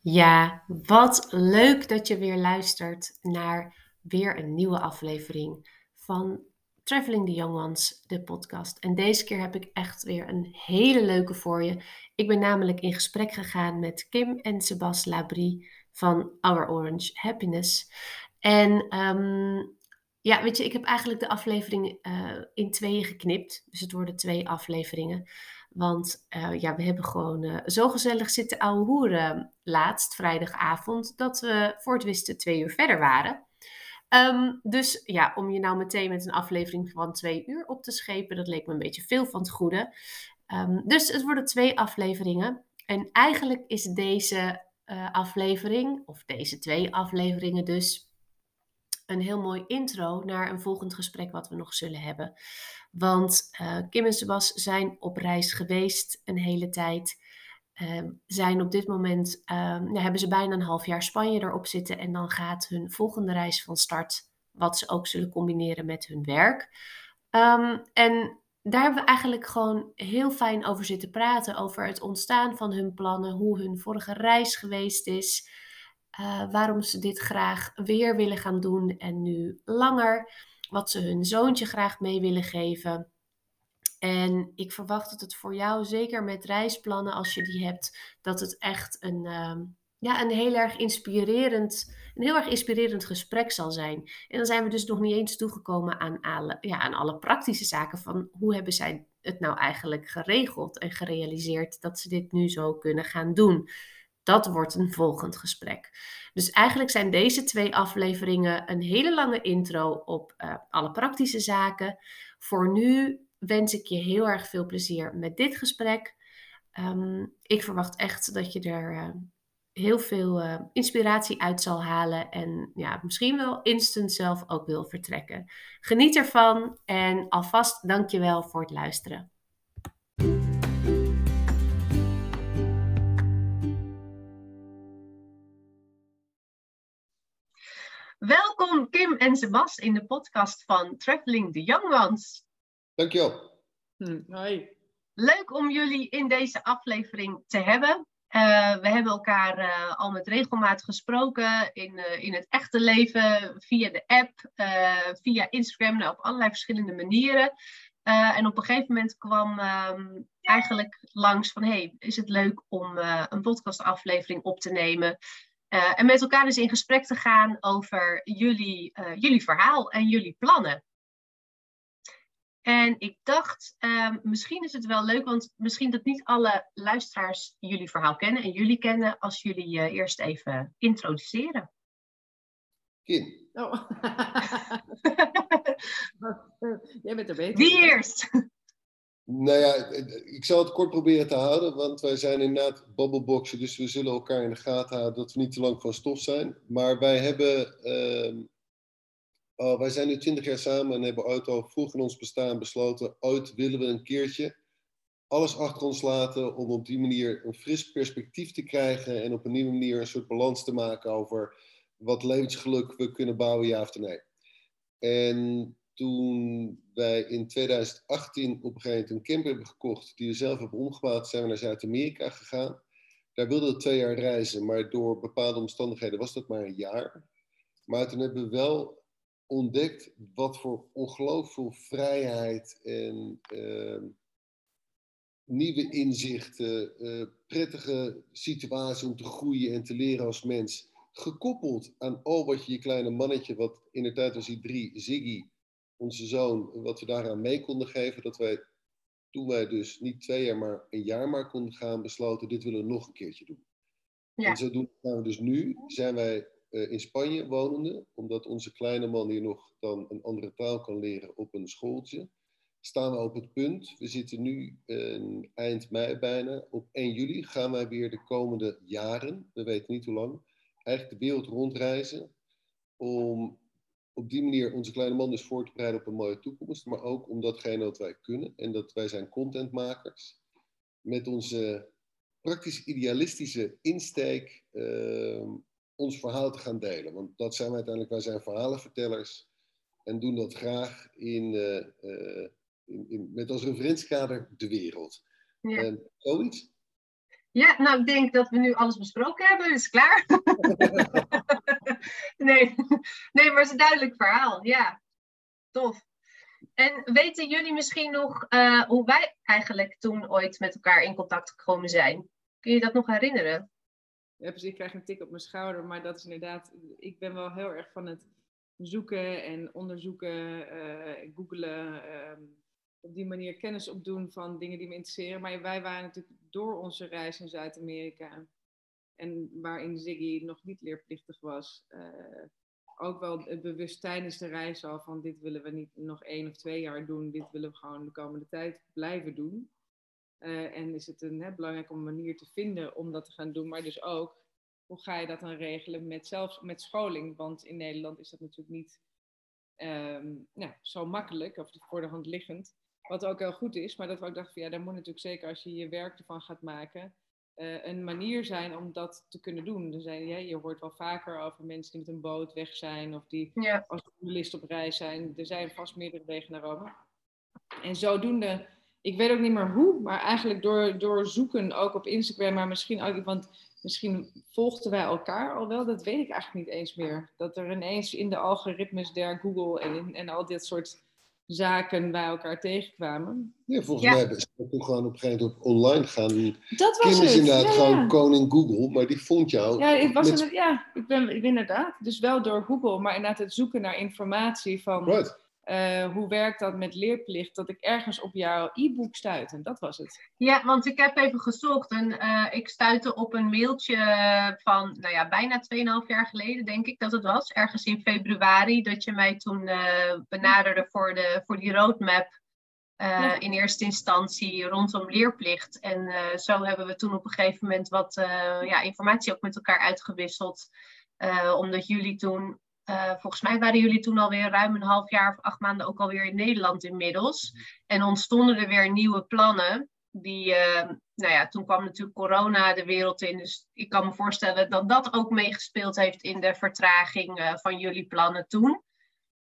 Ja, wat leuk dat je weer luistert naar weer een nieuwe aflevering van Traveling the Young Ones, de podcast. En deze keer heb ik echt weer een hele leuke voor je. Ik ben namelijk in gesprek gegaan met Kim en Sebas Labrie van Our Orange Happiness. En ehm, ja, weet je, ik heb eigenlijk de aflevering uh, in tweeën geknipt. Dus het worden twee afleveringen. Want uh, ja, we hebben gewoon uh, zo gezellig zitten ouwe hoeren laatst, vrijdagavond, dat we voor het wisten twee uur verder waren. Um, dus ja, om je nou meteen met een aflevering van twee uur op te schepen, dat leek me een beetje veel van het goede. Um, dus het worden twee afleveringen. En eigenlijk is deze uh, aflevering, of deze twee afleveringen dus, een heel mooi intro naar een volgend gesprek wat we nog zullen hebben. Want uh, Kim en Sebas zijn op reis geweest een hele tijd. Uh, zijn op dit moment, uh, ja, hebben ze bijna een half jaar Spanje erop zitten. En dan gaat hun volgende reis van start, wat ze ook zullen combineren met hun werk. Um, en daar hebben we eigenlijk gewoon heel fijn over zitten praten. Over het ontstaan van hun plannen, hoe hun vorige reis geweest is. Uh, waarom ze dit graag weer willen gaan doen en nu langer. Wat ze hun zoontje graag mee willen geven. En ik verwacht dat het voor jou, zeker met reisplannen, als je die hebt, dat het echt een, uh, ja, een heel erg inspirerend, een heel erg inspirerend gesprek zal zijn. En dan zijn we dus nog niet eens toegekomen aan alle, ja, aan alle praktische zaken van hoe hebben zij het nou eigenlijk geregeld en gerealiseerd dat ze dit nu zo kunnen gaan doen. Dat wordt een volgend gesprek. Dus eigenlijk zijn deze twee afleveringen een hele lange intro op uh, alle praktische zaken. Voor nu wens ik je heel erg veel plezier met dit gesprek. Um, ik verwacht echt dat je er uh, heel veel uh, inspiratie uit zal halen en ja, misschien wel instant zelf ook wil vertrekken. Geniet ervan en alvast dankjewel voor het luisteren. Welkom Kim en Sebas in de podcast van Traveling the Young Ones. Dankjewel. Hm, hoi. Leuk om jullie in deze aflevering te hebben. Uh, we hebben elkaar uh, al met regelmaat gesproken in, uh, in het echte leven, via de app, via Instagram, nou, op allerlei verschillende manieren. en op een gegeven moment kwam um, eigenlijk langs van, hey, is het leuk om een podcastaflevering op te nemen? En met elkaar dus in gesprek te gaan over jullie, jullie verhaal en jullie plannen. En ik dacht, um, misschien is het wel leuk, want misschien dat niet alle luisteraars jullie verhaal kennen en jullie kennen, als jullie je uh, eerst even introduceren. Kim. Oh. Jij bent er beter. Wie eerst? Nou ja, ik zal het kort proberen te houden, want wij zijn inderdaad babbelboxen, dus we zullen elkaar in de gaten houden dat we niet te lang van stof zijn. Maar wij hebben uh, Uh, wij zijn nu twintig jaar samen en hebben ooit al vroeg in ons bestaan besloten, ooit willen we een keertje alles achter ons laten om op die manier een fris perspectief te krijgen en op een nieuwe manier een soort balans te maken over wat levensgeluk we kunnen bouwen, ja of nee. En toen wij in 2018 op een gegeven moment een camper hebben gekocht, die we zelf hebben omgebouwd, zijn we naar Zuid-Amerika gegaan. Daar wilden we twee jaar reizen, maar door bepaalde omstandigheden was dat maar een jaar. Maar toen hebben we wel ontdekt wat voor ongelooflijk veel vrijheid en uh, nieuwe inzichten, uh, prettige situaties om te groeien en te leren als mens. Gekoppeld aan al wat je je kleine mannetje, wat in de tijd was hij drie, Ziggy, onze zoon, wat we daaraan mee konden geven. Dat wij, toen wij dus niet twee jaar, maar een jaar maar konden gaan, besloten, dit willen we nog een keertje doen. Ja. En zodoende gaan we dus nu, zijn wij uh, in Spanje wonende, omdat onze kleine man hier nog dan een andere taal kan leren op een schooltje, staan we op het punt. We zitten nu uh, eind mei bijna. Op 1 juli gaan wij weer de komende jaren, we weten niet hoe lang, eigenlijk de wereld rondreizen. Om op die manier onze kleine man dus voor te bereiden op een mooie toekomst. Maar ook om datgene wat wij kunnen. En dat wij zijn contentmakers. Met onze praktisch idealistische insteek. Uh, ons verhaal te gaan delen. Want dat zijn we uiteindelijk, wij zijn verhalenvertellers en doen dat graag in, uh, uh, in, in, met als referentiekader de wereld. Ja. En zoiets. Ja, nou, ik denk dat we nu alles besproken hebben. Is klaar? nee. nee, maar het is een duidelijk verhaal. Ja, tof. En weten jullie misschien nog uh, hoe wij eigenlijk toen ooit met elkaar in contact gekomen zijn? Kun je dat nog herinneren? Ja, precies. Ik krijg een tik op mijn schouder, maar dat is inderdaad. Ik ben wel heel erg van het zoeken en onderzoeken, uh, googelen. Uh, op die manier kennis opdoen van dingen die me interesseren. Maar wij waren natuurlijk door onze reis in Zuid-Amerika. En waarin Ziggy nog niet leerplichtig was. Uh, ook wel bewust tijdens de reis al van dit willen we niet nog één of twee jaar doen. Dit willen we gewoon de komende tijd blijven doen. Uh, en is het een hè, belangrijk om een manier te vinden om dat te gaan doen. Maar dus ook, hoe ga je dat dan regelen met, zelfs met scholing? Want in Nederland is dat natuurlijk niet um, nou, zo makkelijk of voor de hand liggend. Wat ook heel goed is, maar dat we ook dachten van ja, daar moet natuurlijk zeker als je je werk ervan gaat maken, uh, een manier zijn om dat te kunnen doen. Dus, ja, je hoort wel vaker over mensen die met een boot weg zijn of die ja. als journalist op reis zijn. Er zijn vast meerdere wegen naar Rome. En zodoende, ik weet ook niet meer hoe, maar eigenlijk door, door zoeken ook op Instagram, maar misschien ook, want misschien volgden wij elkaar al wel, dat weet ik eigenlijk niet eens meer. Dat er ineens in de algoritmes der Google en, en al dit soort zaken bij elkaar tegenkwamen. Ja, volgens mij hebben ze toen gewoon op een gegeven moment online gaan. Dat was Kim is inderdaad ja, gewoon ja. koning Google, maar die vond jou. Ja, ik, was met... het, ja ik, ben, ik ben inderdaad. Dus wel door Google, maar inderdaad het zoeken naar informatie van Right. Uh, hoe werkt dat met leerplicht, dat ik ergens op jouw e-book stuit. En dat was het. Ja, want ik heb even gezocht en uh, ik stuitte op een mailtje van, nou ja, bijna 2,5 jaar geleden denk ik dat het was. Ergens in februari dat je mij toen uh, benaderde voor, de, voor die roadmap. Ja. In eerste instantie rondom leerplicht. En zo hebben we toen op een gegeven moment wat ja, informatie ook met elkaar uitgewisseld. omdat jullie toen uh, volgens mij waren jullie toen alweer ruim een half jaar of acht maanden ook alweer in Nederland inmiddels. En ontstonden er weer nieuwe plannen. Die, uh, nou ja, toen kwam natuurlijk corona de wereld in. Dus ik kan me voorstellen dat dat ook meegespeeld heeft in de vertraging uh, van jullie plannen toen.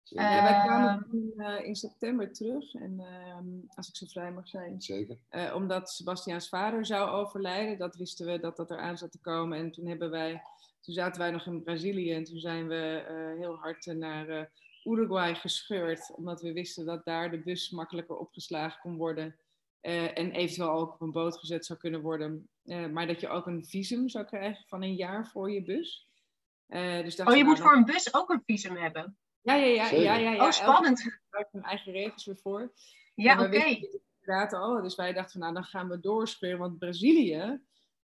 Ja, wij kwamen toen, in september terug. En ehm, als ik zo vrij mag zijn. Zeker. omdat Sebastiaans vader zou overlijden. Dat wisten we dat dat eraan zat te komen. En toen hebben wij toen zaten wij nog in Brazilië en toen zijn we uh, heel hard naar uh, Uruguay gescheurd, omdat we wisten dat daar de bus makkelijker opgeslagen kon worden uh, en eventueel ook op een boot gezet zou kunnen worden. maar dat je ook een visum zou krijgen van een jaar voor je bus. dus oh, je moet voor een bus ook een visum hebben? Ja, ja, ja. ja, ja, ja. Oh, spannend. Daar hebben eigen regels weer voor. Ja, oké. Okay. Inderdaad al, dus wij dachten van nou, dan gaan we doorspringen, want Brazilië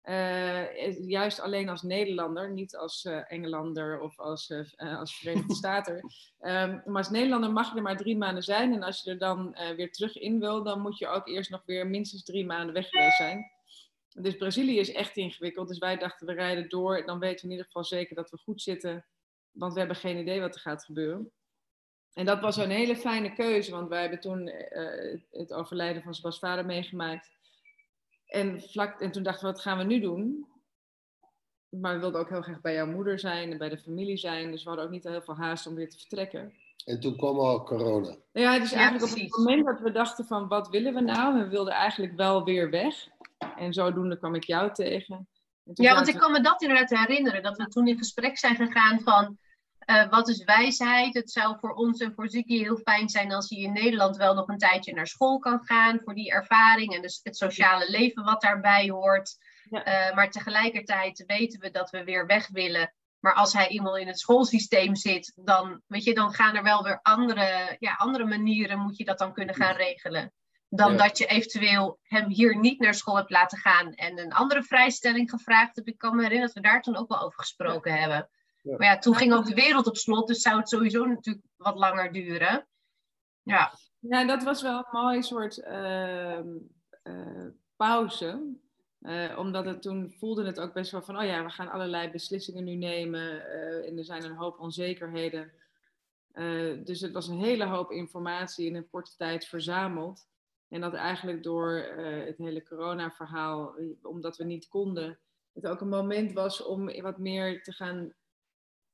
uh, juist alleen als Nederlander, niet als uh, Engelander of als, uh, als Verenigde Staten. Um, maar als Nederlander mag je er maar drie maanden zijn. En als je er dan weer terug in wil, dan moet je ook eerst nog weer minstens drie maanden weg geweest zijn. Dus Brazilië is echt ingewikkeld. Dus wij dachten, we rijden door. Dan weten we in ieder geval zeker dat we goed zitten. Want we hebben geen idee wat er gaat gebeuren. En dat was een hele fijne keuze, want wij hebben toen het overlijden van Sebas vader meegemaakt. En, vlak, en toen dachten we, wat gaan we nu doen? Maar we wilden ook heel graag bij jouw moeder zijn en bij de familie zijn. Dus we hadden ook niet heel veel haast om weer te vertrekken. En toen kwam al corona. Ja, dus eigenlijk op het moment dat we dachten van, wat willen we nou? We wilden eigenlijk wel weer weg. En zodoende kwam ik jou tegen. Ja, want ik kan me dat inderdaad herinneren. Dat we toen in gesprek zijn gegaan van... Uh, wat is wijsheid? Het zou voor ons en voor Ziggy heel fijn zijn als hij in Nederland wel nog een tijdje naar school kan gaan. Voor die ervaring en dus het sociale leven wat daarbij hoort. Ja. Uh, maar tegelijkertijd weten we dat we weer weg willen. Maar als hij eenmaal in het schoolsysteem zit, dan, weet je, dan gaan er wel weer andere, ja, andere manieren moet je dat dan kunnen gaan regelen. Dan ja. dat je eventueel hem hier niet naar school hebt laten gaan en een andere vrijstelling gevraagd hebt. Ik kan me herinneren dat we daar toen ook wel over gesproken ja. hebben. Ja. Maar ja, toen ging ook de wereld op slot, dus zou het sowieso natuurlijk wat langer duren. Ja, ja dat was wel een mooi soort uh, uh, pauze. Uh, omdat het toen voelde het ook best wel van, oh ja, we gaan allerlei beslissingen nu nemen en er zijn een hoop onzekerheden. dus het was een hele hoop informatie in een korte tijd verzameld. En dat eigenlijk door het hele corona-verhaal, omdat we niet konden, het ook een moment was om wat meer te gaan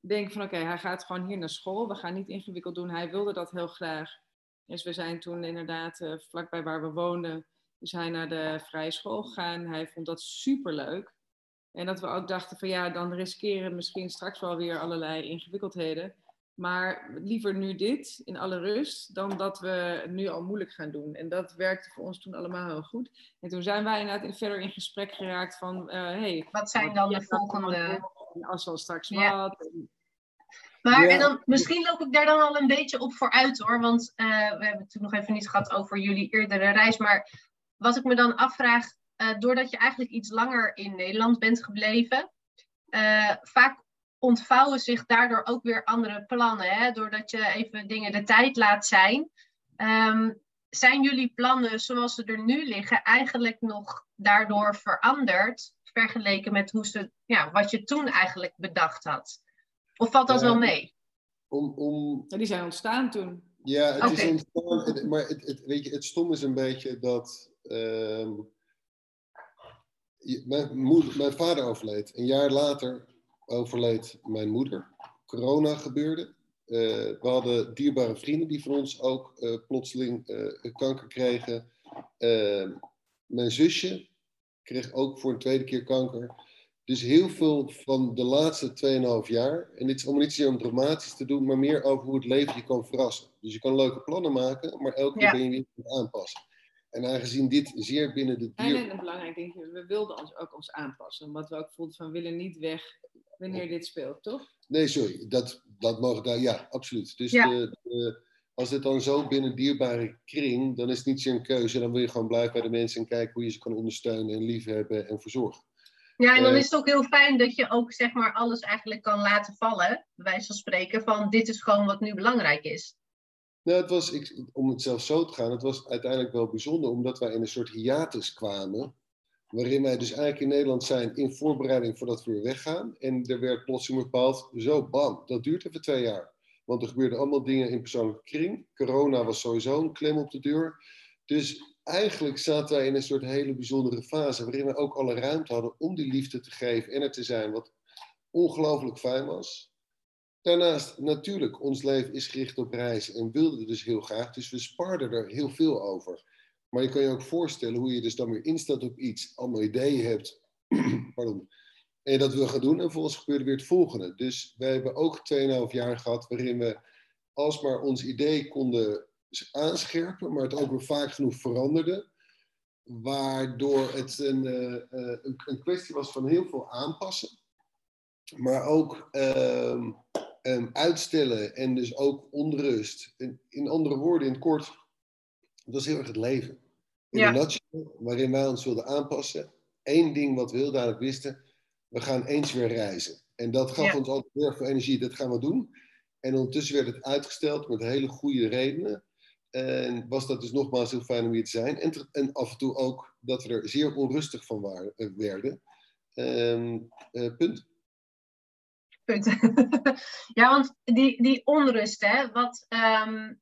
denk van oké, okay, hij gaat gewoon hier naar school. We gaan niet ingewikkeld doen. Hij wilde dat heel graag. Dus we zijn toen inderdaad uh, vlakbij waar we woonden is hij naar de vrije school gegaan. Hij vond dat superleuk. En dat we ook dachten van ja, dan riskeren misschien straks wel weer allerlei ingewikkeldheden. Maar liever nu dit in alle rust, dan dat we nu al moeilijk gaan doen. En dat werkte voor ons toen allemaal heel goed. En toen zijn wij inderdaad verder in gesprek geraakt van, uh, hey, wat zijn dan de volgende... Als we straks ja. wat. Maar en dan, misschien loop ik daar dan al een beetje op vooruit hoor. Want uh, we hebben het toen nog even niet gehad over jullie eerdere reis. Maar wat ik me dan afvraag, uh, doordat je eigenlijk iets langer in Nederland bent gebleven, uh, vaak ontvouwen zich daardoor ook weer andere plannen. Hè? Doordat je even dingen de tijd laat zijn. Um, zijn jullie plannen zoals ze er nu liggen eigenlijk nog daardoor veranderd? Vergeleken met hoe ze, ja, wat je toen eigenlijk bedacht had? Of valt dat wel mee? Om, om... Ja, die zijn ontstaan toen. Ja, het is ontstaan. Maar het, het, weet je, het stom is een beetje dat. Uh, mijn, moeder, mijn vader overleed. Een jaar later overleed mijn moeder. Corona gebeurde. Uh, we hadden dierbare vrienden die van ons ook uh, plotseling uh, kanker kregen. Ehm, mijn zusje kreeg ook voor een tweede keer kanker. Dus heel veel van de laatste 2,5 jaar, en dit is allemaal niet zozeer om dramatisch te doen, maar meer over hoe het leven je kan verrassen. Dus je kan leuke plannen maken, maar elke keer ben je weer aanpassen. En aangezien dit zeer binnen de dier... En een belangrijk ding, we wilden ons ook ons aanpassen. Omdat we ook voelden van, we willen niet weg wanneer dit speelt, toch? Nee, sorry. Dat, dat mogen daar... Ja, absoluut. Dus De, de, als het dan zo binnen dierbare kring, dan is het niet zo'n keuze. Dan wil je gewoon blijven bij de mensen en kijken hoe je ze kan ondersteunen en liefhebben en verzorgen. Ja, en dan eh, is het ook heel fijn dat je ook zeg maar alles eigenlijk kan laten vallen, bij wijze van spreken, van dit is gewoon wat nu belangrijk is. Nou, het was, ik, om het zelfs zo te gaan, het was uiteindelijk wel bijzonder, omdat wij in een soort hiatus kwamen, waarin wij dus eigenlijk in Nederland zijn in voorbereiding voordat we weer weggaan. En er werd plotseling bepaald, zo bam, dat duurt even twee jaar. Want er gebeurden allemaal dingen in persoonlijke kring. Corona was sowieso een klem op de deur. Dus eigenlijk zaten wij in een soort hele bijzondere fase, waarin we ook alle ruimte hadden om die liefde te geven en er te zijn, wat ongelooflijk fijn was. Daarnaast, natuurlijk, ons leven is gericht op reizen en wilden we dus heel graag, dus we sparden er heel veel over. Maar je kan je ook voorstellen hoe je dus dan weer instelt op iets, allemaal ideeën hebt, pardon, en je dat wil gaan doen en volgens gebeurde weer het volgende. Dus wij hebben ook 2,5 jaar gehad waarin we alsmaar ons idee konden aanscherpen, maar het ook weer vaak genoeg veranderde. Waardoor het een, uh, een, een, kwestie was van heel veel aanpassen. Maar ook uh, uitstellen en dus ook onrust. In, in, andere woorden, in het kort, dat was heel erg het leven. In ja. nutshell, waarin wij ons wilden aanpassen. Eén ding wat we heel duidelijk wisten, we gaan eens weer reizen. En dat gaf ons altijd heel veel energie, dat gaan we doen. En ondertussen werd het uitgesteld met hele goede redenen. En was dat dus nogmaals heel fijn om hier te zijn. En, en af en toe ook dat we er zeer onrustig van waren, eh, werden. Um, uh, punt. Punt. ja, want die, die onrust, hè, wat, um,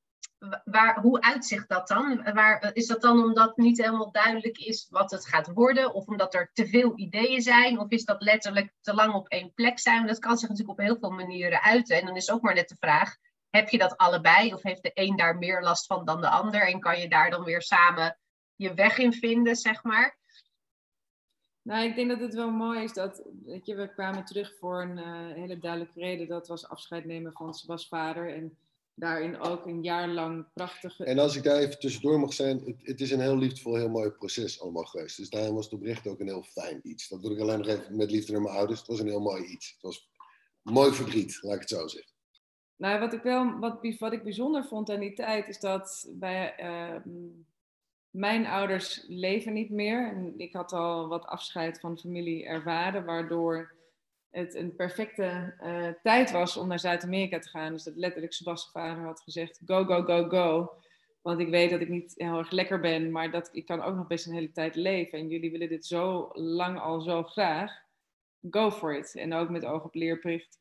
waar, hoe uitzicht dat dan? Waar, is dat dan omdat niet helemaal duidelijk is wat het gaat worden? Of omdat er te veel ideeën zijn? Of is dat letterlijk te lang op één plek zijn? Dat kan zich natuurlijk op heel veel manieren uiten. En dan is ook maar net de vraag heb je dat allebei? Of heeft de een daar meer last van dan de ander? En kan je daar dan weer samen je weg in vinden, zeg maar? Nou, ik denk dat het wel mooi is dat, weet je, we kwamen terug voor een uh, hele duidelijke reden. Dat was afscheid nemen van Sebas vader. En daarin ook een jaar lang prachtige... En als ik daar even tussendoor mag zijn, het, het, is een heel liefdevol, heel mooi proces allemaal geweest. Dus daarom was het oprecht ook een heel fijn iets. Dat doe ik alleen nog even met liefde naar mijn ouders. Het was een heel mooi iets. Het was mooi verdriet, laat ik het zo zeggen. Nou, wat ik wel wat, wat ik bijzonder vond aan die tijd is dat uh, mijn ouders leven niet meer. En ik had al wat afscheid van familie ervaren, waardoor het een perfecte uh, tijd was om naar Zuid-Amerika te gaan. Dus dat letterlijk Sebastian vader had gezegd: go, go, go, go. Want ik weet dat ik niet heel erg lekker ben, maar dat ik kan ook nog best een hele tijd leven. En jullie willen dit zo lang al zo graag. Go for it. En ook met oog op leerplicht.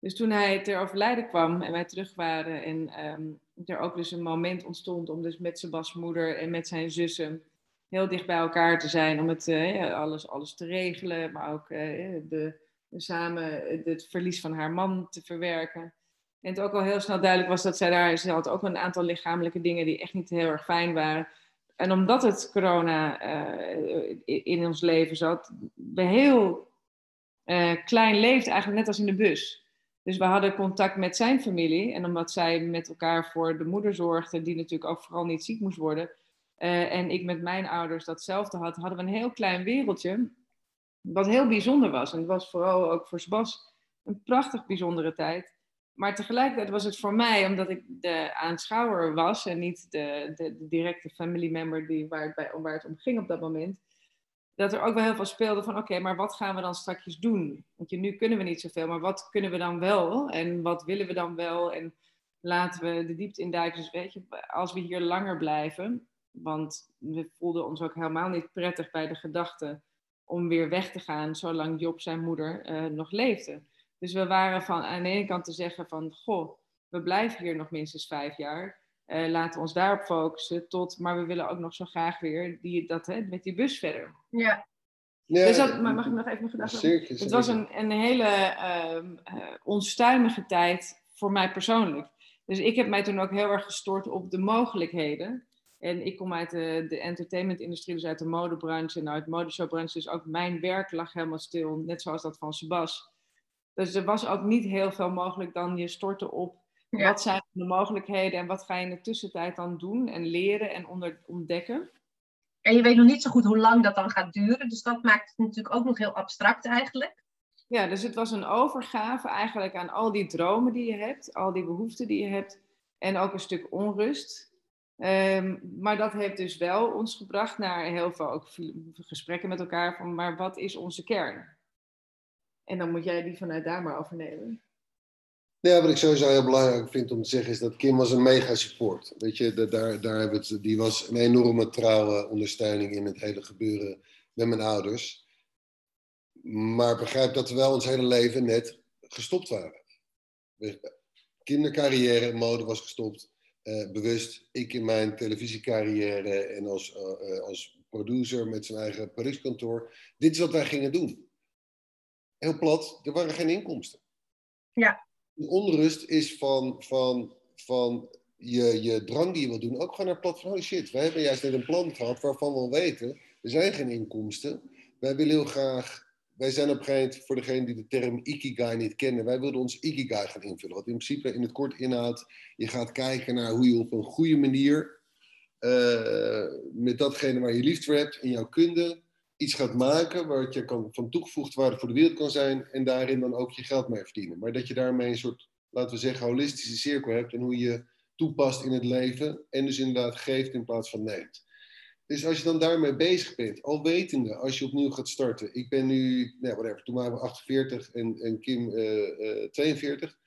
Dus toen hij ter overlijden kwam en wij terug waren en um, er ook dus een moment ontstond om dus met Sebas moeder en met zijn zussen heel dicht bij elkaar te zijn om het, uh, alles, alles te regelen, maar ook uh, de, samen het verlies van haar man te verwerken. En het ook al heel snel duidelijk was dat zij daar, ze had ook een aantal lichamelijke dingen die echt niet heel erg fijn waren. En omdat het corona in ons leven zat, we heel klein leeft, eigenlijk net als in de bus. Dus we hadden contact met zijn familie. En omdat zij met elkaar voor de moeder zorgden, die natuurlijk ook vooral niet ziek moest worden. Uh, en ik met mijn ouders datzelfde had, hadden we een heel klein wereldje. Wat heel bijzonder was. En het was vooral ook voor Sebas een prachtig bijzondere tijd. Maar tegelijkertijd was het voor mij, omdat ik de aanschouwer was en niet de, de, de directe family member die, waar, het bij, waar het om ging op dat moment, dat er ook wel heel veel speelde van oké, maar wat gaan we dan straks doen? Want je, nu kunnen we niet zoveel, maar wat kunnen we dan wel? En wat willen we dan wel? En laten we de diepte induiken. Dus weet je, als we hier langer blijven, want we voelden ons ook helemaal niet prettig bij de gedachte om weer weg te gaan zolang Job zijn moeder uh, nog leefde. Dus we waren van aan de ene kant te zeggen van, goh, we blijven hier nog minstens vijf jaar. Uh, laten we ons daarop focussen. Tot, maar we willen ook nog zo graag weer die, dat, hè, met die bus verder. Ja. ja dus dat, mag ik nog even mijn gedachten? Het was een, een hele uh, onstuimige tijd voor mij persoonlijk. Dus ik heb mij toen ook heel erg gestort op de mogelijkheden. En ik kom uit de, de entertainment-industrie, dus uit de modebranche en uit de modeshowbranche. Dus ook mijn werk lag helemaal stil, net zoals dat van Sebas. Dus er was ook niet heel veel mogelijk dan je storten op wat zijn de mogelijkheden en wat ga je in de tussentijd dan doen en leren en onder, ontdekken. En je weet nog niet zo goed hoe lang dat dan gaat duren, dus dat maakt het natuurlijk ook nog heel abstract eigenlijk. Ja, dus het was een overgave eigenlijk aan al die dromen die je hebt, al die behoeften die je hebt en ook een stuk onrust. Um, maar dat heeft dus wel ons gebracht naar heel veel ook gesprekken met elkaar van, maar wat is onze kern? En dan moet jij die vanuit daar maar overnemen. Ja, wat ik sowieso heel belangrijk vind om te zeggen is dat Kim was een mega support. Weet je, daar, daar hebben het, die was een enorme trouwe ondersteuning in het hele gebeuren met mijn ouders. Maar begrijp dat we wel ons hele leven net gestopt waren. Kindercarrière, mode was gestopt. Uh, bewust, ik in mijn televisiecarrière en als, uh, als producer met zijn eigen productiekantoor. Dit is wat wij gingen doen heel plat, er waren geen inkomsten. Ja. De onrust is van, van, van je, je drang die je wil doen, ook gewoon naar plat van, oh shit, wij hebben juist net een plan gehad waarvan we weten, er zijn geen inkomsten. Wij willen heel graag, wij zijn op een gegeven moment, voor degene die de term Ikigai niet kennen, wij wilden ons Ikigai gaan invullen. Wat in principe in het kort inhoudt, je gaat kijken naar hoe je op een goede manier, uh, met datgene waar je liefde voor hebt, in jouw kunde, iets gaat maken waar je kan, van toegevoegd waarde voor de wereld kan zijn en daarin dan ook je geld mee verdienen. Maar dat je daarmee een soort, laten we zeggen, holistische cirkel hebt en hoe je toepast in het leven en dus inderdaad geeft in plaats van neemt. Dus als je dan daarmee bezig bent, al wetende, als je opnieuw gaat starten. Ik ben nu, nou whatever, toen waren we 48 en, en Kim uh, uh, 42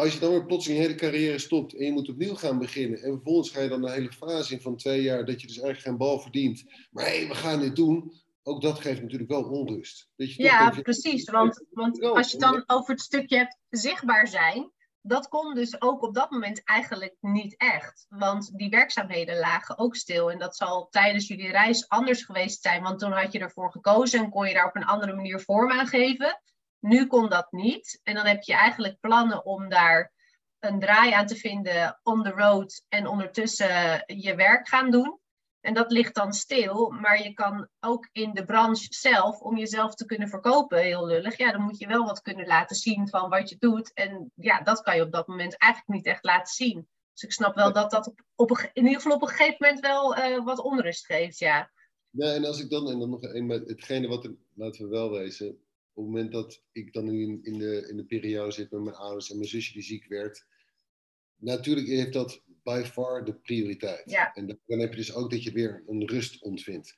als je dan weer plotseling je hele carrière stopt en je moet opnieuw gaan beginnen. En vervolgens ga je dan een hele fase in van twee jaar dat je dus eigenlijk geen bal verdient. Maar hé, hey, we gaan dit doen. Ook dat geeft natuurlijk wel onrust. Dat je ja, precies. Want, want als je dan over het stukje hebt zichtbaar zijn, dat kon dus ook op dat moment eigenlijk niet echt. Want die werkzaamheden lagen ook stil. En dat zal tijdens jullie reis anders geweest zijn. Want toen had je ervoor gekozen en kon je daar op een andere manier vorm aan geven. Nu kon dat niet. En dan heb je eigenlijk plannen om daar een draai aan te vinden on the road en ondertussen je werk gaan doen. En dat ligt dan stil, maar je kan ook in de branche zelf, om jezelf te kunnen verkopen, heel lullig, ja, dan moet je wel wat kunnen laten zien van wat je doet. En ja, dat kan je op dat moment eigenlijk niet echt laten zien. Dus ik snap wel dat dat op, op een, in ieder geval op een gegeven moment wel uh, wat onrust geeft, ja. Ja, en als ik dan, en dan nog een, hetgene wat, er, laten we wel wezen, op het moment dat ik dan nu in, in, de, in de periode zit met mijn ouders en mijn zusje die ziek werd, natuurlijk heeft dat by far de prioriteit. Ja. En dan heb je dus ook dat je weer een rust ontvindt.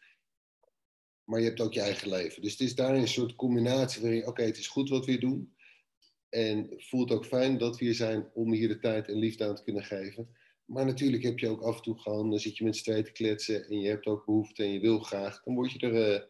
Maar je hebt ook je eigen leven. Dus het is daar een soort combinatie waarin, oké, het is goed wat we hier doen. En voelt ook fijn dat we hier zijn om hier de tijd en liefde aan te kunnen geven. Maar natuurlijk heb je ook af en toe gewoon, dan zit je met z'n tweeën te kletsen en je hebt ook behoefte en je wil graag. Dan word je er, uh,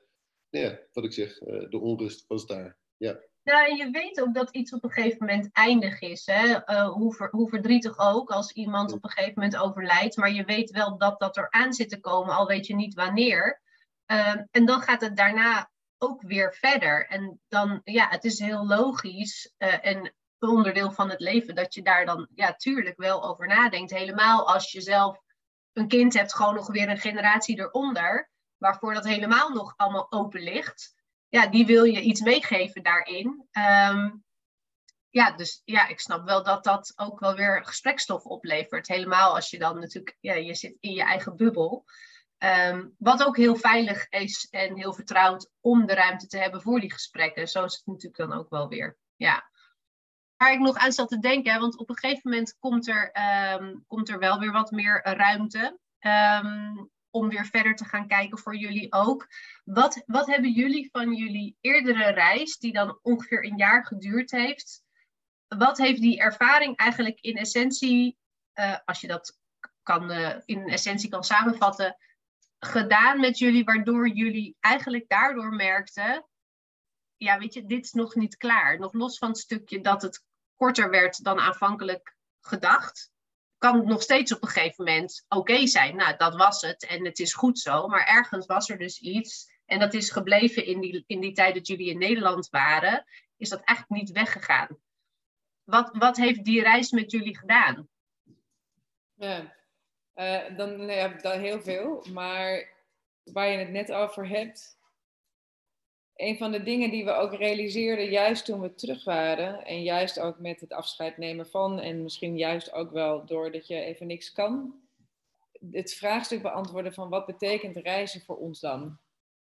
ja, wat ik zeg, uh, de onrust was daar. Ja. En je weet ook dat iets op een gegeven moment eindig is. Hè? Uh, hoe, ver, hoe verdrietig ook als iemand op een gegeven moment overlijdt. Maar je weet wel dat dat er aan zit te komen, al weet je niet wanneer. Uh, en dan gaat het daarna ook weer verder. En dan, ja, het is heel logisch uh, en onderdeel van het leven dat je daar dan, ja, tuurlijk wel over nadenkt. Helemaal als je zelf een kind hebt, gewoon nog weer een generatie eronder, waarvoor dat helemaal nog allemaal open ligt. Ja, die wil je iets meegeven daarin. Ehm, ja, dus ja, ik snap wel dat dat ook wel weer gesprekstof oplevert. Helemaal als je dan natuurlijk, ja, je zit in je eigen bubbel. Ehm, wat ook heel veilig is en heel vertrouwd om de ruimte te hebben voor die gesprekken. Zo is het natuurlijk dan ook wel weer. Ja. Waar ik nog aan zat te denken, want op een gegeven moment komt er, ehm, komt er wel weer wat meer ruimte. Ehm, om weer verder te gaan kijken voor jullie ook. Wat, wat hebben jullie van jullie eerdere reis, die dan ongeveer een jaar geduurd heeft, wat heeft die ervaring eigenlijk in essentie, uh, als je dat kan, uh, in essentie kan samenvatten, gedaan met jullie, waardoor jullie eigenlijk daardoor merkten, ja, weet je, dit is nog niet klaar. Nog los van het stukje dat het korter werd dan aanvankelijk gedacht, kan nog steeds op een gegeven moment oké zijn. Nou, dat was het en het is goed zo, maar ergens was er dus iets. En dat is gebleven in die, in die tijd dat jullie in Nederland waren, is dat eigenlijk niet weggegaan. Wat, wat heeft die reis met jullie gedaan? Ja, uh, dan heel veel. Maar waar je het net over hebt. Een van de dingen die we ook realiseerden, juist toen we terug waren. En juist ook met het afscheid nemen van. En misschien juist ook wel doordat je even niks kan. Het vraagstuk beantwoorden van wat betekent reizen voor ons dan?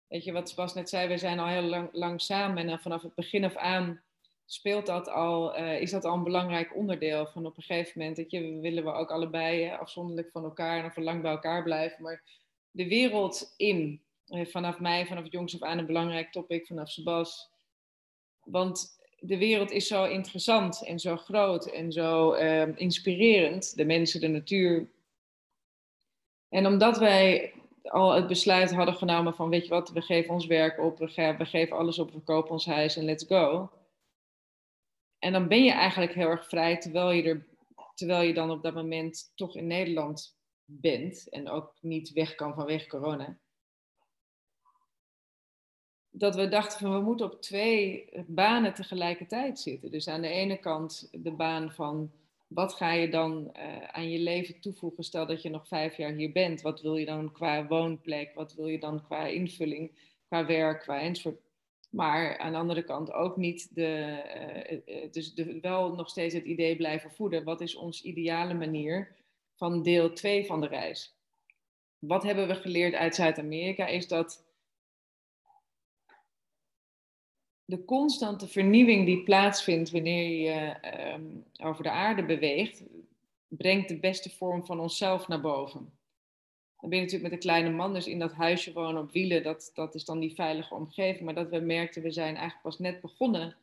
Weet je, wat Bas net zei, we zijn al heel lang, lang samen. En vanaf het begin af aan speelt dat al, uh, is dat al een belangrijk onderdeel van op een gegeven moment dat je willen we ook allebei afzonderlijk van elkaar en voor lang bij elkaar blijven, maar de wereld in vanaf mij, vanaf jongs af aan een belangrijk topic, vanaf Sebas. Want de wereld is zo interessant en zo groot en zo uh, inspirerend, de mensen, de natuur. En omdat wij al het besluit hadden genomen van, weet je wat, we geven ons werk op, we, we geven alles op, we kopen ons huis en let's go en dan ben je eigenlijk heel erg vrij, terwijl je, er, terwijl je dan op dat moment toch in Nederland bent en ook niet weg kan vanwege corona. Dat we dachten van we moeten op twee banen tegelijkertijd zitten. Dus aan de ene kant de baan van wat ga je dan uh, aan je leven toevoegen? Stel dat je nog vijf jaar hier bent. Wat wil je dan qua woonplek? Wat wil je dan qua invulling, qua werk, qua enzovoort? Maar aan de andere kant ook niet de, uh, dus de, wel nog steeds het idee blijven voeden. Wat is ons ideale manier van deel 2 van de reis? Wat hebben we geleerd uit Zuid-Amerika? Is dat de constante vernieuwing die plaatsvindt wanneer je uh, over de aarde beweegt, brengt de beste vorm van onszelf naar boven. Dan ben je natuurlijk met een kleine man, dus in dat huisje wonen op wielen, dat, dat is dan die veilige omgeving. Maar dat we merkten, we zijn eigenlijk pas net begonnen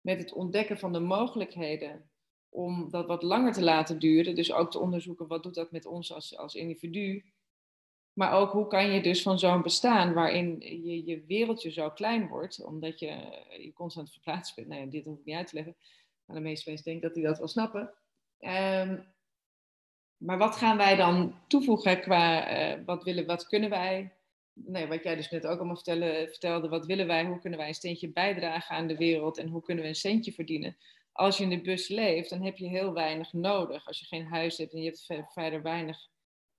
met het ontdekken van de mogelijkheden om dat wat langer te laten duren. Dus ook te onderzoeken, wat doet dat met ons als, als individu? Maar ook hoe kan je dus van zo'n bestaan waarin je, je wereldje zo klein wordt, omdat je je constant verplaatst bent. Nou ja, dit hoef ik niet uit te leggen. Maar de meeste mensen denken dat die dat wel snappen. Um, maar wat gaan wij dan toevoegen qua uh, wat, willen, wat kunnen wij? Nee, wat jij dus net ook allemaal vertelde, wat willen wij? Hoe kunnen wij een steentje bijdragen aan de wereld en hoe kunnen we een centje verdienen? Als je in de bus leeft, dan heb je heel weinig nodig. Als je geen huis hebt en je hebt verder weinig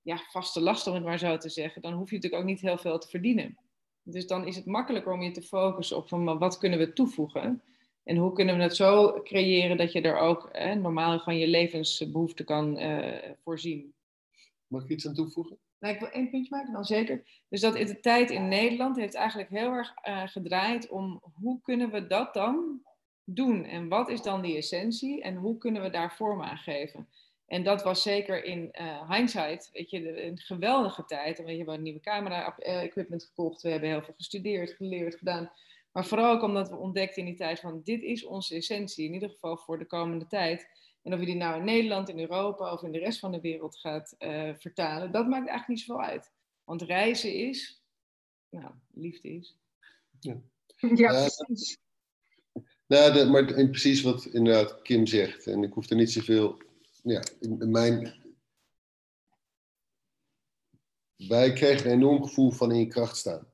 ja, vaste lasten, om het maar zo te zeggen, dan hoef je natuurlijk ook niet heel veel te verdienen. Dus dan is het makkelijker om je te focussen op van, wat kunnen we toevoegen? En hoe kunnen we het zo creëren dat je er ook hè, normaal van je levensbehoeften kan uh, voorzien? Mag ik iets aan toevoegen? Nou, ik wil één puntje maken, dan zeker. Dus dat in de tijd in Nederland heeft eigenlijk heel erg uh, gedraaid om hoe kunnen we dat dan doen? En wat is dan die essentie? En hoe kunnen we daar vorm aan geven? En dat was zeker in uh, hindsight, weet je, een geweldige tijd. En we hebben een nieuwe camera-equipment gekocht. We hebben heel veel gestudeerd, geleerd, gedaan. Maar vooral ook omdat we ontdekten in die tijd van dit is onze essentie, in ieder geval voor de komende tijd. En of je die nou in Nederland, in Europa of in de rest van de wereld gaat uh, vertalen, dat maakt eigenlijk niet zoveel uit. Want reizen is, nou, liefde is. Ja, ja precies. Nou, de, maar en precies wat inderdaad Kim zegt. En ik hoef er niet zoveel. Ja, in mijn. Wij kregen een enorm gevoel van in je kracht staan.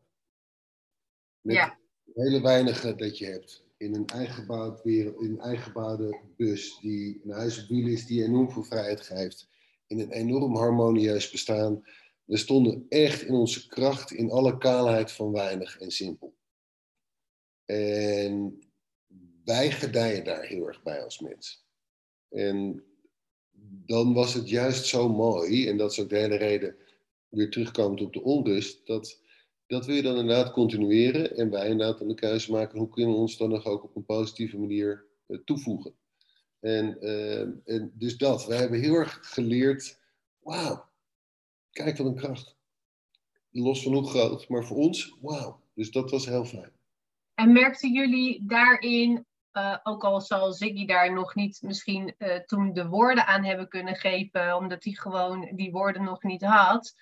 Met, ja hele weinige dat je hebt. In een eigen wereld, in een eigen bus, die een huis op wielen is, die enorm veel vrijheid geeft. in een enorm harmonieus bestaan. We stonden echt in onze kracht, in alle kaalheid van weinig en simpel. En wij gedijen daar heel erg bij als mens. En dan was het juist zo mooi, en dat is ook de hele reden weer terugkomend op de onrust, dat, dat wil je dan inderdaad continueren en wij inderdaad dan de keuze maken hoe kunnen we ons dan nog ook op een positieve manier uh, toevoegen. En, uh, en dus dat, wij hebben heel erg geleerd, wauw, kijk wat een kracht. Los van hoe groot, maar voor ons, wauw. Dus dat was heel fijn. En merkten jullie daarin uh, ook al zal Ziggy daar nog niet misschien uh, toen de woorden aan hebben kunnen geven, omdat hij gewoon die woorden nog niet had.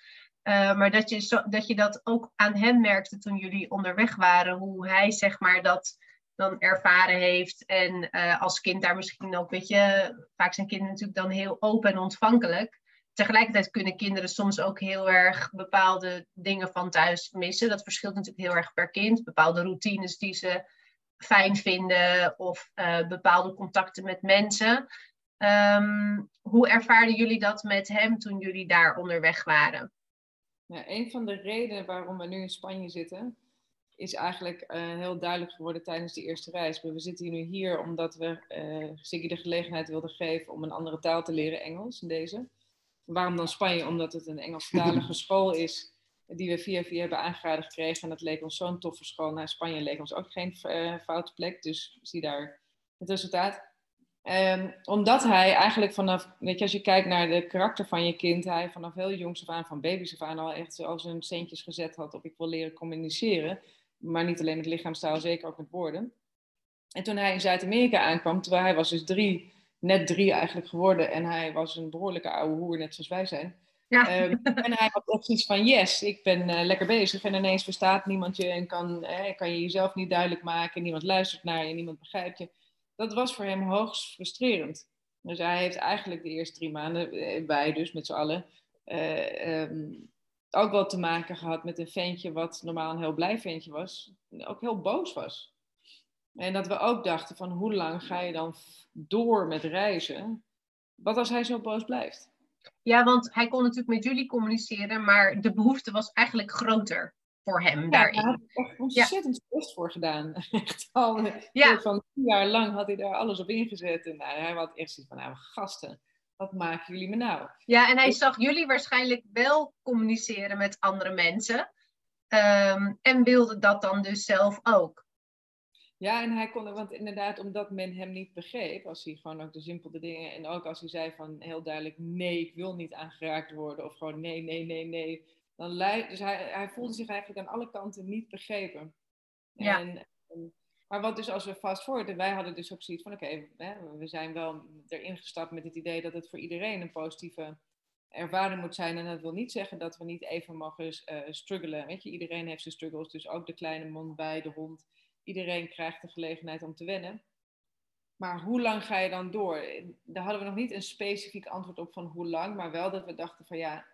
Uh, maar dat je, zo, dat je dat ook aan hem merkte toen jullie onderweg waren, hoe hij zeg maar dat dan ervaren heeft. En als kind daar misschien ook, weet je, vaak zijn kinderen natuurlijk dan heel open en ontvankelijk. Tegelijkertijd kunnen kinderen soms ook heel erg bepaalde dingen van thuis missen. Dat verschilt natuurlijk heel erg per kind. Bepaalde routines die ze fijn vinden of uh, bepaalde contacten met mensen. Um, hoe ervaarden jullie dat met hem toen jullie daar onderweg waren? Ja, een van de redenen waarom we nu in Spanje zitten, is eigenlijk uh, heel duidelijk geworden tijdens die eerste reis. We zitten nu hier omdat we uh, de gelegenheid wilden geven om een andere taal te leren, Engels in deze. Waarom dan Spanje? Omdat het een Engelstalige school is die we via via hebben aangeraden gekregen. En dat leek ons zo'n toffe school. Naar Spanje leek ons ook geen uh, foute plek. Dus zie daar het resultaat. Um, omdat hij eigenlijk vanaf, weet je, als je kijkt naar de karakter van je kind, hij vanaf heel jongs af aan, van baby's af aan, al echt al zijn centjes gezet had op ik wil leren communiceren. Maar niet alleen met lichaamstaal, zeker ook met woorden. En toen hij in Zuid-Amerika aankwam, terwijl hij was dus drie, net drie eigenlijk geworden, en hij was een behoorlijke oude hoer, net zoals wij zijn ja. Um, en hij had echt iets van, yes, ik ben uh, lekker bezig. En ineens verstaat niemand je en kan, eh, kan je jezelf niet duidelijk maken. Niemand luistert naar je, niemand begrijpt je. Dat was voor hem hoogst frustrerend. Dus hij heeft eigenlijk de eerste drie maanden, uh, wij dus met z'n allen, um, ook wel te maken gehad met een ventje wat normaal een heel blij ventje was. Ook heel boos was. En dat we ook dachten van, hoe lang ga je dan door met reizen? Wat als hij zo boos blijft? Ja, want hij kon natuurlijk met jullie communiceren, maar de behoefte was eigenlijk groter voor hem ja, daarin. Hij had er ontzettend ja. best voor gedaan. Echt al ja. van tien jaar lang had hij daar alles op ingezet. En nou, hij had echt zoiets van, nou gasten, wat maken jullie me nou? Ja, en hij zag jullie waarschijnlijk wel communiceren met andere mensen. Um, en wilde dat dan dus zelf ook. Ja, en hij kon, want inderdaad, omdat men hem niet begreep, als hij gewoon ook de simpele dingen, en ook als hij zei van heel duidelijk, nee, ik wil niet aangeraakt worden, of gewoon nee, nee, nee, nee, dan leid, dus hij, hij voelde zich eigenlijk aan alle kanten niet begrepen. Ja. En, maar wat dus als we fast forwarden, wij hadden dus ook zoiets van, oké, we zijn wel erin gestapt met het idee dat het voor iedereen een positieve ervaring moet zijn. En dat wil niet zeggen dat we niet even mogen uh, struggelen. Weet je, iedereen heeft zijn struggles, dus ook de kleine mond bij de hond iedereen krijgt de gelegenheid om te wennen. Maar hoe lang ga je dan door? Daar hadden we nog niet een specifiek antwoord op van hoe lang, maar wel dat we dachten van ja,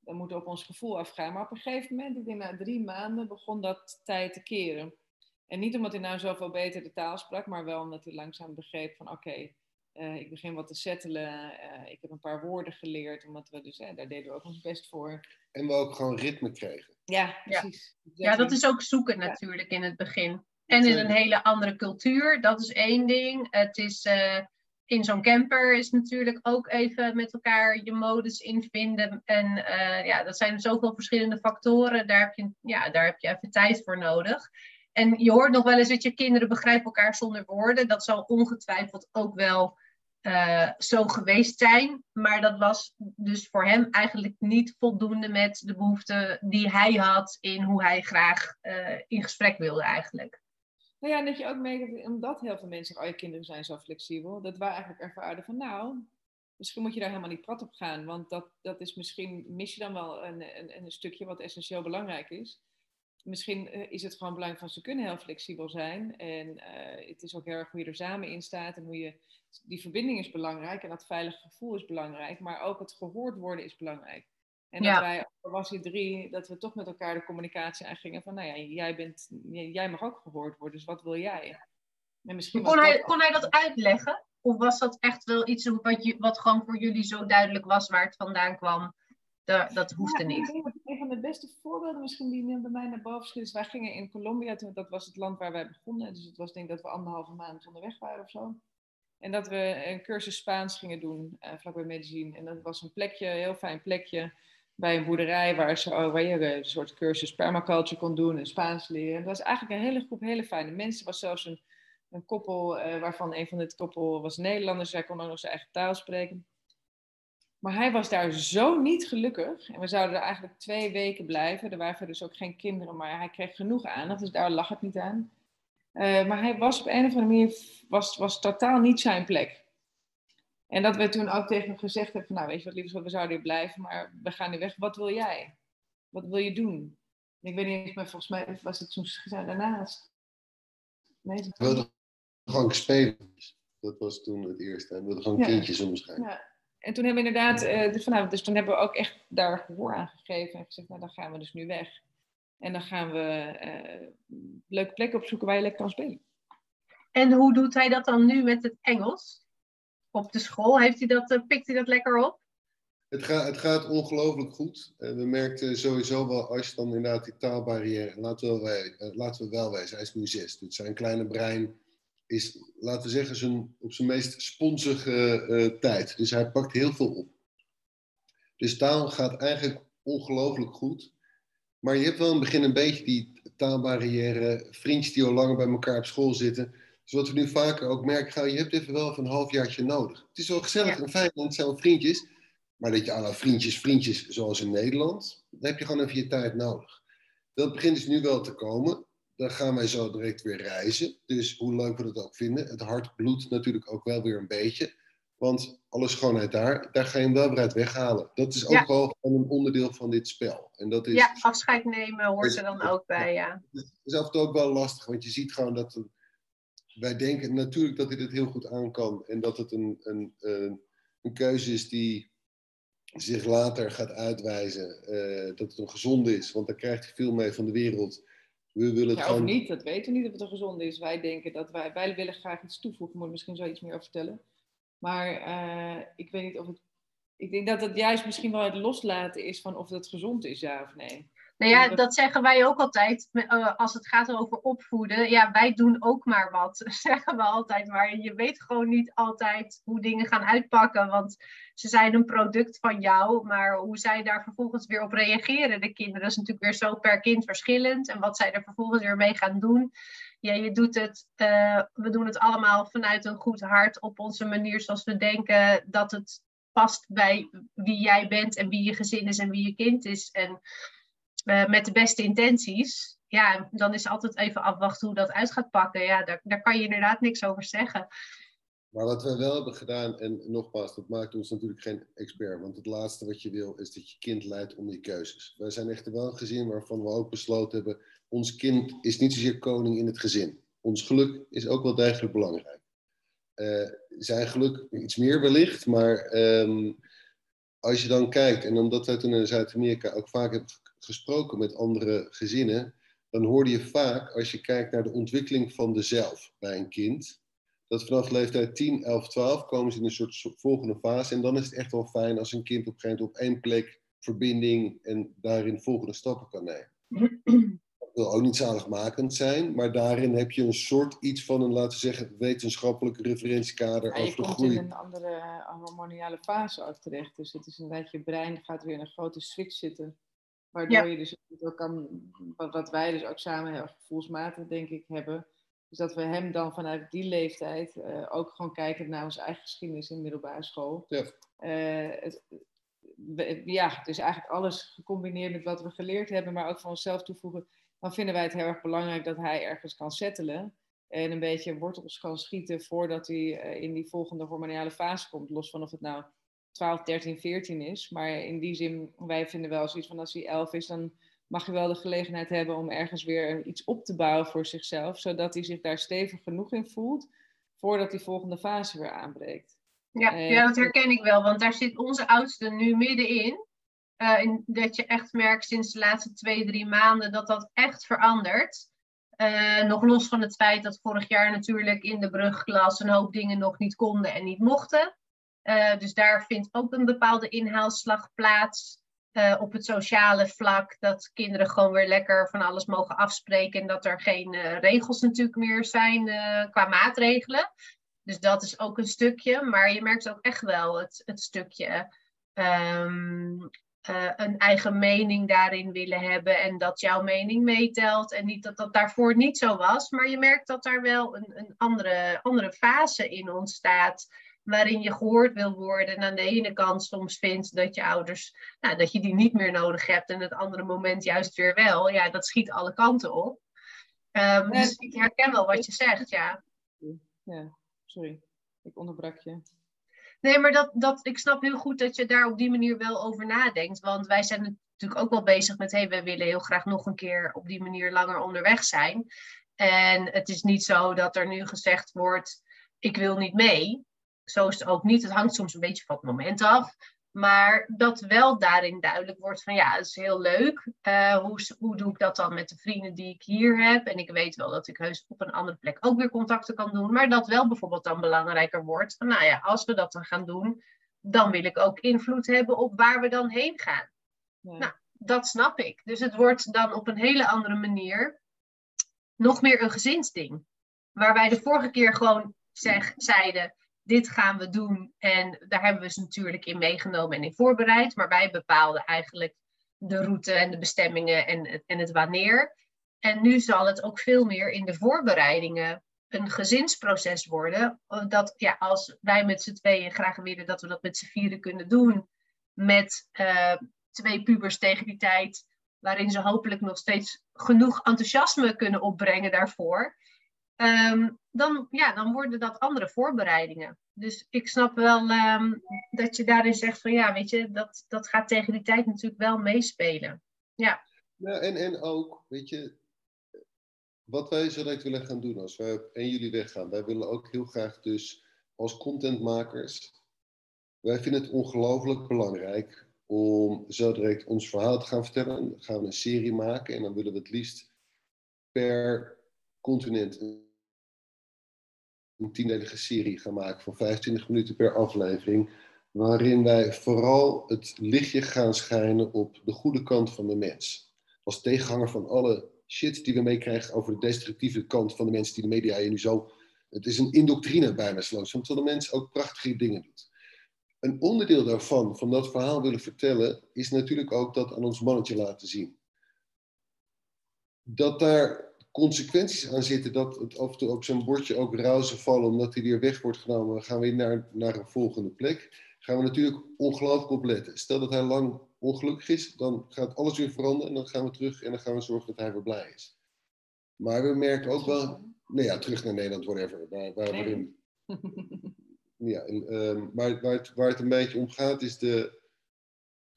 dan moeten we op ons gevoel afgaan. Maar op een gegeven moment, ik denk na drie maanden, begon dat tijd te keren. En niet omdat hij nou zoveel beter de taal sprak, maar wel omdat hij langzaam begreep van oké, uh, ik begin wat te settelen. Uh, ik heb een paar woorden geleerd, omdat we dus, daar deden we ook ons best voor. En we ook gewoon ritme kregen. Ja, precies. Ja, ja dat is ook zoeken natuurlijk in het begin. En in een hele andere cultuur, dat is één ding. Het is uh, in zo'n camper is natuurlijk ook even met elkaar je modus in vinden. En uh, ja, dat zijn zoveel verschillende factoren. Daar heb, je, ja, daar heb je even tijd voor nodig. En je hoort nog wel eens dat je kinderen begrijpen elkaar zonder woorden. Dat zal ongetwijfeld ook wel uh, zo geweest zijn. Maar dat was dus voor hem eigenlijk niet voldoende met de behoeften die hij had in hoe hij graag uh, in gesprek wilde eigenlijk. Nou ja, en dat je ook merkt, omdat heel veel mensen zeggen, je kinderen zijn zo flexibel, dat wij eigenlijk ervaren van nou, misschien moet je daar helemaal niet prat op gaan, want dat, dat is misschien, mis je dan wel een, een, een stukje wat essentieel belangrijk is. Misschien eh, is het gewoon belangrijk van ze kunnen heel flexibel zijn en uh, het is ook heel erg hoe je er samen in staat en hoe je, die verbinding is belangrijk en dat veilige gevoel is belangrijk, maar ook het gehoord worden is belangrijk. En dat wij, was hij drie, dat we toch met elkaar de communicatie aangingen van, nou ja, jij, bent, jij mag ook gehoord worden, dus wat wil jij? En misschien kon, hij, kon hij dat uitleggen? of was dat echt wel iets wat, je, wat gewoon voor jullie zo duidelijk was waar het vandaan kwam? dat hoefde niet. Een van de beste voorbeelden misschien die bij mij naar boven schiet is, wij gingen in Colombia, dat was het land waar wij begonnen. Dus het was denk ik dat we anderhalve maand onderweg waren of zo. En dat we een cursus Spaans gingen doen, uh, vlakbij Medellin. En dat was een plekje, een heel fijn plekje, bij een boerderij waar, ze, oh, waar je een soort cursus permaculture kon doen en Spaans leren. En dat was eigenlijk een hele groep hele fijne mensen. Er was zelfs een, een koppel, uh, waarvan een van dit koppel was Nederlanders. Zij kon ook nog zijn eigen taal spreken. Maar hij was daar zo niet gelukkig. En we zouden er eigenlijk twee weken blijven. Er waren dus ook geen kinderen, maar hij kreeg genoeg aandacht. Dus daar lag het niet aan. Uh, maar hij was op een of andere manier was, was totaal niet zijn plek. En dat we toen ook tegen hem gezegd hebben: van, Nou, weet je wat, liefst, we zouden hier blijven, maar we gaan nu weg. Wat wil jij? Wat wil je doen? En ik weet niet eens, maar volgens mij was het toen gezegd daarnaast. Nee, we wilden gewoon spelen. Dat was toen het eerste. We wilden gewoon ja. kindjes omschrijven. Ja en toen hebben we inderdaad, uh, dus, vanavond, dus toen hebben we ook echt daar gehoor aan gegeven en gezegd, nou dan gaan we dus nu weg. En dan gaan we uh, leuke plekken opzoeken waar je lekker kan spelen. En hoe doet hij dat dan nu met het Engels? Op de school, heeft hij dat, uh, pikt hij dat lekker op? Het, gaat, het gaat ongelooflijk goed. we merkten sowieso wel, als je dan inderdaad die taalbarrière, laten we, wel, laten we wel wezen, hij is nu zes. Dus zijn kleine brein is, laten we zeggen, zijn, op zijn meest sponsige tijd. Dus hij pakt heel veel op. Dus taal gaat eigenlijk ongelooflijk goed. Maar je hebt wel in het begin een beetje die taalbarrière, vriendjes die al langer bij elkaar op school zitten. Dus wat we nu vaker ook merken, je hebt even wel even een halfjaartje nodig. Het is wel gezellig en fijn, en het zijn vriendjes. Maar dat je alle vriendjes, vriendjes zoals in Nederland, dan heb je gewoon even je tijd nodig. Dat begint dus nu wel te komen dan gaan wij zo direct weer reizen. Dus hoe leuk we dat ook vinden. Het hart bloedt natuurlijk ook wel weer een beetje. Want alle schoonheid daar, daar ga je hem wel weer uit weghalen. Dat is ook wel een onderdeel van dit spel. En dat is, ja, afscheid nemen hoort er dan ook bij, ja. Het is af en toe ook wel lastig, want je ziet gewoon dat... wij denken natuurlijk dat hij dit heel goed aan kan. En dat het een, een, een, een keuze is die zich later gaat uitwijzen. Uh, dat het een gezonde is, want daar krijgt hij veel mee van de wereld we willen het ja, gewoon... Of niet, dat weten we niet of het een gezonde is. Wij denken dat wij, wij willen graag iets toevoegen. Moet misschien zo iets meer over vertellen. Maar uh, ik weet niet of het... Ik denk dat het juist misschien wel het loslaten is van of het gezond is, ja of nee. Nou ja, dat zeggen wij ook altijd uh, als het gaat over opvoeden. Ja, wij doen ook maar wat, zeggen we altijd. Maar je weet gewoon niet altijd hoe dingen gaan uitpakken. Want ze zijn een product van jou. Maar hoe zij daar vervolgens weer op reageren, de kinderen, is natuurlijk weer zo per kind verschillend. En wat zij er vervolgens weer mee gaan doen. Ja, je doet het, uh, we doen het allemaal vanuit een goed hart op onze manier zoals we denken dat het past bij wie jij bent en wie je gezin is en wie je kind is. En uh, met de beste intenties, ja, dan is altijd even afwachten hoe dat uit gaat pakken. Ja, daar, daar kan je inderdaad niks over zeggen. Maar wat we wel hebben gedaan, en nogmaals, dat maakt ons natuurlijk geen expert, want het laatste wat je wil is dat je kind leidt om die keuzes. Wij zijn echt wel een gezin waarvan we ook besloten hebben, ons kind is niet zozeer koning in het gezin. Ons geluk is ook wel degelijk belangrijk. Uh, zijn geluk iets meer wellicht, maar um, als je dan kijkt, en omdat wij toen in Zuid-Amerika ook vaak hebben gesproken met andere gezinnen, dan hoorde je vaak, als je kijkt naar de ontwikkeling van de zelf bij een kind, dat vanaf leeftijd 10, 11, 12 komen ze in een soort volgende fase. En dan is het echt wel fijn als een kind op een gegeven moment op één plek verbinding en daarin volgende stappen kan nemen. Dat wil ook niet zaligmakend zijn, maar daarin heb je een soort iets van een, laten we zeggen, wetenschappelijk referentiekader ja, over de groei. Je komt in een andere hormoniale fase ook terecht. Dus het is inderdaad, je brein gaat weer in een grote switch zitten Waardoor je dus ook kan, wat wij dus ook samen heel gevoelsmatig denk ik hebben, is dat we hem dan vanuit die leeftijd uh, ook gewoon kijken naar onze eigen geschiedenis in middelbare school. Ja. Uh, het, ja, dus eigenlijk alles gecombineerd met wat we geleerd hebben, maar ook van onszelf toevoegen. Dan vinden wij het heel erg belangrijk dat hij ergens kan settelen en een beetje wortels kan schieten voordat hij uh, in die volgende hormonale fase komt. Los van of het nou 12, 13, 14 is. Maar in die zin, wij vinden wel zoiets van als hij 11 is, dan mag je wel de gelegenheid hebben om ergens weer iets op te bouwen voor zichzelf, zodat hij zich daar stevig genoeg in voelt, voordat die volgende fase weer aanbreekt. Ja, uh, ja dat herken ik wel, want daar zit onze oudste nu middenin. Uh, in dat je echt merkt sinds de laatste twee, drie maanden dat dat echt verandert. Uh, nog los van het feit dat vorig jaar natuurlijk in de brugklas een hoop dingen nog niet konden en niet mochten. Uh, dus daar vindt ook een bepaalde inhaalslag plaats. Uh, op het sociale vlak, dat kinderen gewoon weer lekker van alles mogen afspreken en dat er geen regels natuurlijk meer zijn qua maatregelen. Dus dat is ook een stukje, maar je merkt ook echt wel het, het stukje uh, een eigen mening daarin willen hebben en dat jouw mening meetelt. En niet dat dat daarvoor niet zo was, maar je merkt dat daar wel een, een andere, andere fase in ontstaat. Waarin je gehoord wil worden en aan de ene kant soms vindt dat je ouders, nou, dat je die niet meer nodig hebt en het andere moment juist weer wel. Ja, dat schiet alle kanten op. Um, dus ik herken wel wat je zegt, ja. Ja, sorry. Ik onderbrak je. Nee, maar dat, dat, ik snap heel goed dat je daar op die manier wel over nadenkt. Want wij zijn natuurlijk ook wel bezig met, hé, hey, we willen heel graag nog een keer op die manier langer onderweg zijn. En het is niet zo dat er nu gezegd wordt, ik wil niet mee. Zo is het ook niet. Het hangt soms een beetje van het moment af. Maar dat wel daarin duidelijk wordt van ja, het is heel leuk. Uh, hoe, hoe doe ik dat dan met de vrienden die ik hier heb? En ik weet wel dat ik heus op een andere plek ook weer contacten kan doen. Maar dat wel bijvoorbeeld dan belangrijker wordt. Van nou ja, als we dat dan gaan doen, dan wil ik ook invloed hebben op waar we dan heen gaan. Ja. Nou, dat snap ik. Dus het wordt dan op een hele andere manier nog meer een gezinsding. Waar wij de vorige keer gewoon zeg, zeiden, dit gaan we doen. En daar hebben we ze natuurlijk in meegenomen en in voorbereid. Maar wij bepaalden eigenlijk de route en de bestemmingen en, en het wanneer. En nu zal het ook veel meer in de voorbereidingen een gezinsproces worden. Dat ja, als wij met z'n tweeën graag willen dat we dat met z'n vieren kunnen doen. Met uh, twee pubers tegen die tijd. Waarin ze hopelijk nog steeds genoeg enthousiasme kunnen opbrengen daarvoor. Ehm, dan, ja, dan worden dat andere voorbereidingen. Dus ik snap wel um, dat je daarin zegt van ja, weet je, dat, dat gaat tegen die tijd natuurlijk wel meespelen. Ja. ja en, en ook, weet je, wat wij zo direct willen gaan doen als wij op 1 juli weggaan. Wij willen ook heel graag dus als contentmakers, wij vinden het ongelooflijk belangrijk om zo direct ons verhaal te gaan vertellen. Dan gaan we een serie maken en dan willen we het liefst per continent een tiendelige serie gaan maken van 25 minuten per aflevering. Waarin wij vooral het lichtje gaan schijnen op de goede kant van de mens. Als tegenhanger van alle shit die we meekrijgen over de destructieve kant van de mensen die de media je nu zo. Het is een indoctrine bijna zo, terwijl de mens ook prachtige dingen doet. Een onderdeel daarvan, van dat verhaal willen vertellen, is natuurlijk ook dat aan ons mannetje laten zien. Dat daar consequenties aan zitten dat het af en toe op zijn bordje ook rauzen vallen omdat hij weer weg wordt genomen, gaan we weer naar, naar een volgende plek. Gaan we natuurlijk ongelooflijk op letten. Stel dat hij lang ongelukkig is, dan gaat alles weer veranderen en dan gaan we terug en dan gaan we zorgen dat hij weer blij is. Maar we merken ook wel, nou ja, terug naar Nederland, whatever. Waar, waar ja, um, maar waar het, waar het een beetje om gaat is de,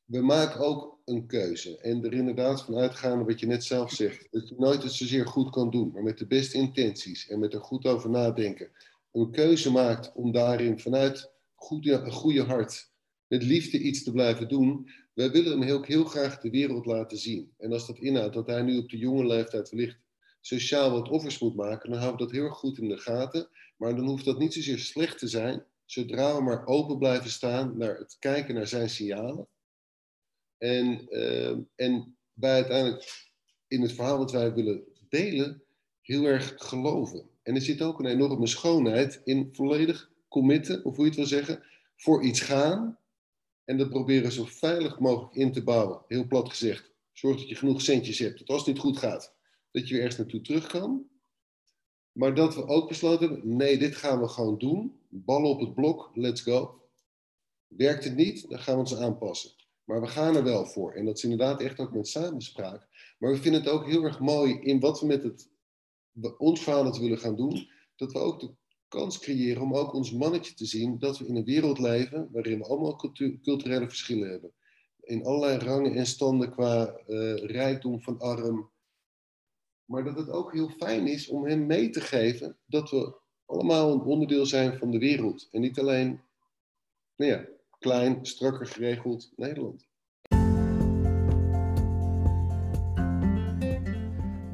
we maken ook een keuze. En er inderdaad van uitgaande wat je net zelf zegt, dat je nooit het zozeer goed kan doen, maar met de beste intenties en met er goed over nadenken, een keuze maakt om daarin vanuit goed, een goede hart, met liefde iets te blijven doen. Wij willen hem heel, heel graag de wereld laten zien. En als dat inhoudt dat hij nu op de jonge leeftijd wellicht sociaal wat offers moet maken, dan houden we dat heel erg goed in de gaten. Maar dan hoeft dat niet zozeer slecht te zijn, zodra we maar open blijven staan naar het kijken naar zijn signalen en, uh, en wij uiteindelijk in het verhaal wat wij willen delen, heel erg geloven. En er zit ook een enorme schoonheid in volledig committen, of hoe je het wil zeggen, voor iets gaan. En dat proberen zo veilig mogelijk in te bouwen. Heel plat gezegd. Zorg dat je genoeg centjes hebt. Dat als het niet goed gaat, dat je weer ergens naartoe terug kan. Maar dat we ook besloten hebben, nee, dit gaan we gewoon doen. Ballen op het blok, let's go. Werkt het niet, dan gaan we ons aanpassen. Maar we gaan er wel voor. En dat is inderdaad echt ook met samenspraak. Maar we vinden het ook heel erg mooi in wat we met het, ons willen gaan doen. Dat we ook de kans creëren om ook ons mannetje te zien. Dat we in een wereld leven waarin we allemaal culturele verschillen hebben. In allerlei rangen en standen qua uh, rijkdom van arm. Maar dat het ook heel fijn is om hem mee te geven dat we allemaal een onderdeel zijn van de wereld. En niet alleen nou ja, klein, strakker geregeld Nederland.